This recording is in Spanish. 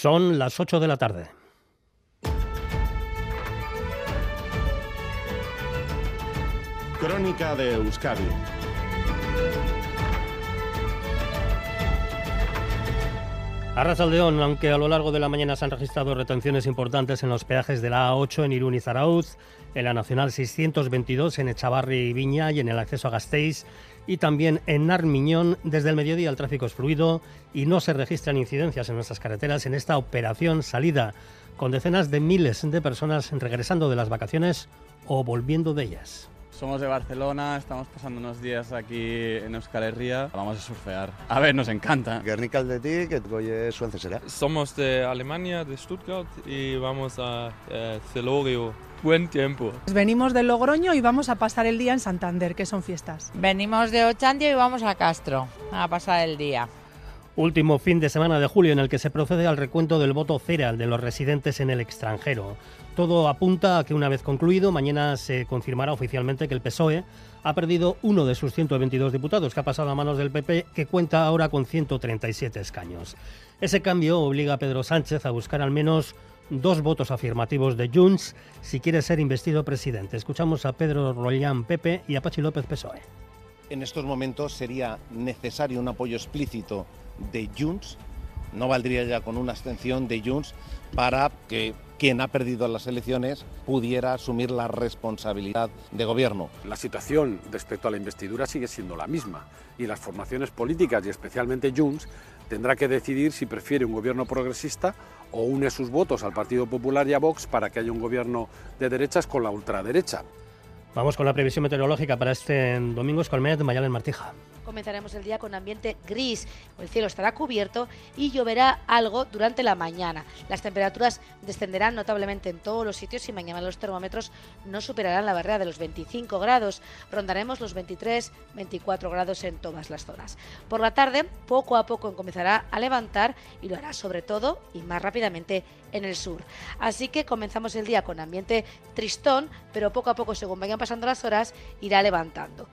Son las 8 de la tarde. Crónica de Euskadi. Arrasaldeón, aunque a lo largo de la mañana se han registrado retenciones importantes en los peajes de la A8 en Irún y Zarauz, en la Nacional 622 en Echavarri y Viña y en el acceso a Gasteiz, y también en Narmiñón, desde el mediodía el tráfico es fluido y no se registran incidencias en nuestras carreteras en esta operación salida, con decenas de miles de personas regresando de las vacaciones o volviendo de ellas. Somos de Barcelona, estamos pasando unos días aquí en Euskal Herria. Vamos a surfear. A ver, nos encanta. Guernica de ti, que goye suence será. Somos de Alemania, de Stuttgart, y vamos a eh, Celorio. Buen tiempo. Venimos de Logroño y vamos a pasar el día en Santander, que son fiestas. Venimos de Ochandio y vamos a Castro a pasar el día. Último fin de semana de julio en el que se procede al recuento del voto cereal de los residentes en el extranjero. Todo apunta a que una vez concluido, mañana se confirmará oficialmente que el PSOE ha perdido uno de sus 122 diputados, que ha pasado a manos del PP, que cuenta ahora con 137 escaños. Ese cambio obliga a Pedro Sánchez a buscar al menos dos votos afirmativos de Junts si quiere ser investido presidente. Escuchamos a Pedro Rollán PP y a Pachi López PSOE. En estos momentos sería necesario un apoyo explícito de Junts, no valdría ya con una abstención de Junts para que quien ha perdido las elecciones pudiera asumir la responsabilidad de gobierno. La situación respecto a la investidura sigue siendo la misma y las formaciones políticas y especialmente Junts tendrá que decidir si prefiere un gobierno progresista o une sus votos al Partido Popular y a Vox para que haya un gobierno de derechas con la ultraderecha. Vamos con la previsión meteorológica para este domingo Escolmet de Mayal en Martija. Comenzaremos el día con ambiente gris, el cielo estará cubierto y lloverá algo durante la mañana. Las temperaturas descenderán notablemente en todos los sitios y mañana los termómetros no superarán la barrera de los 25 grados. Rondaremos los 23-24 grados en todas las zonas. Por la tarde, poco a poco comenzará a levantar y lo hará sobre todo y más rápidamente en el sur. Así que comenzamos el día con ambiente tristón, pero poco a poco, según vayan pasando las horas, irá levantando.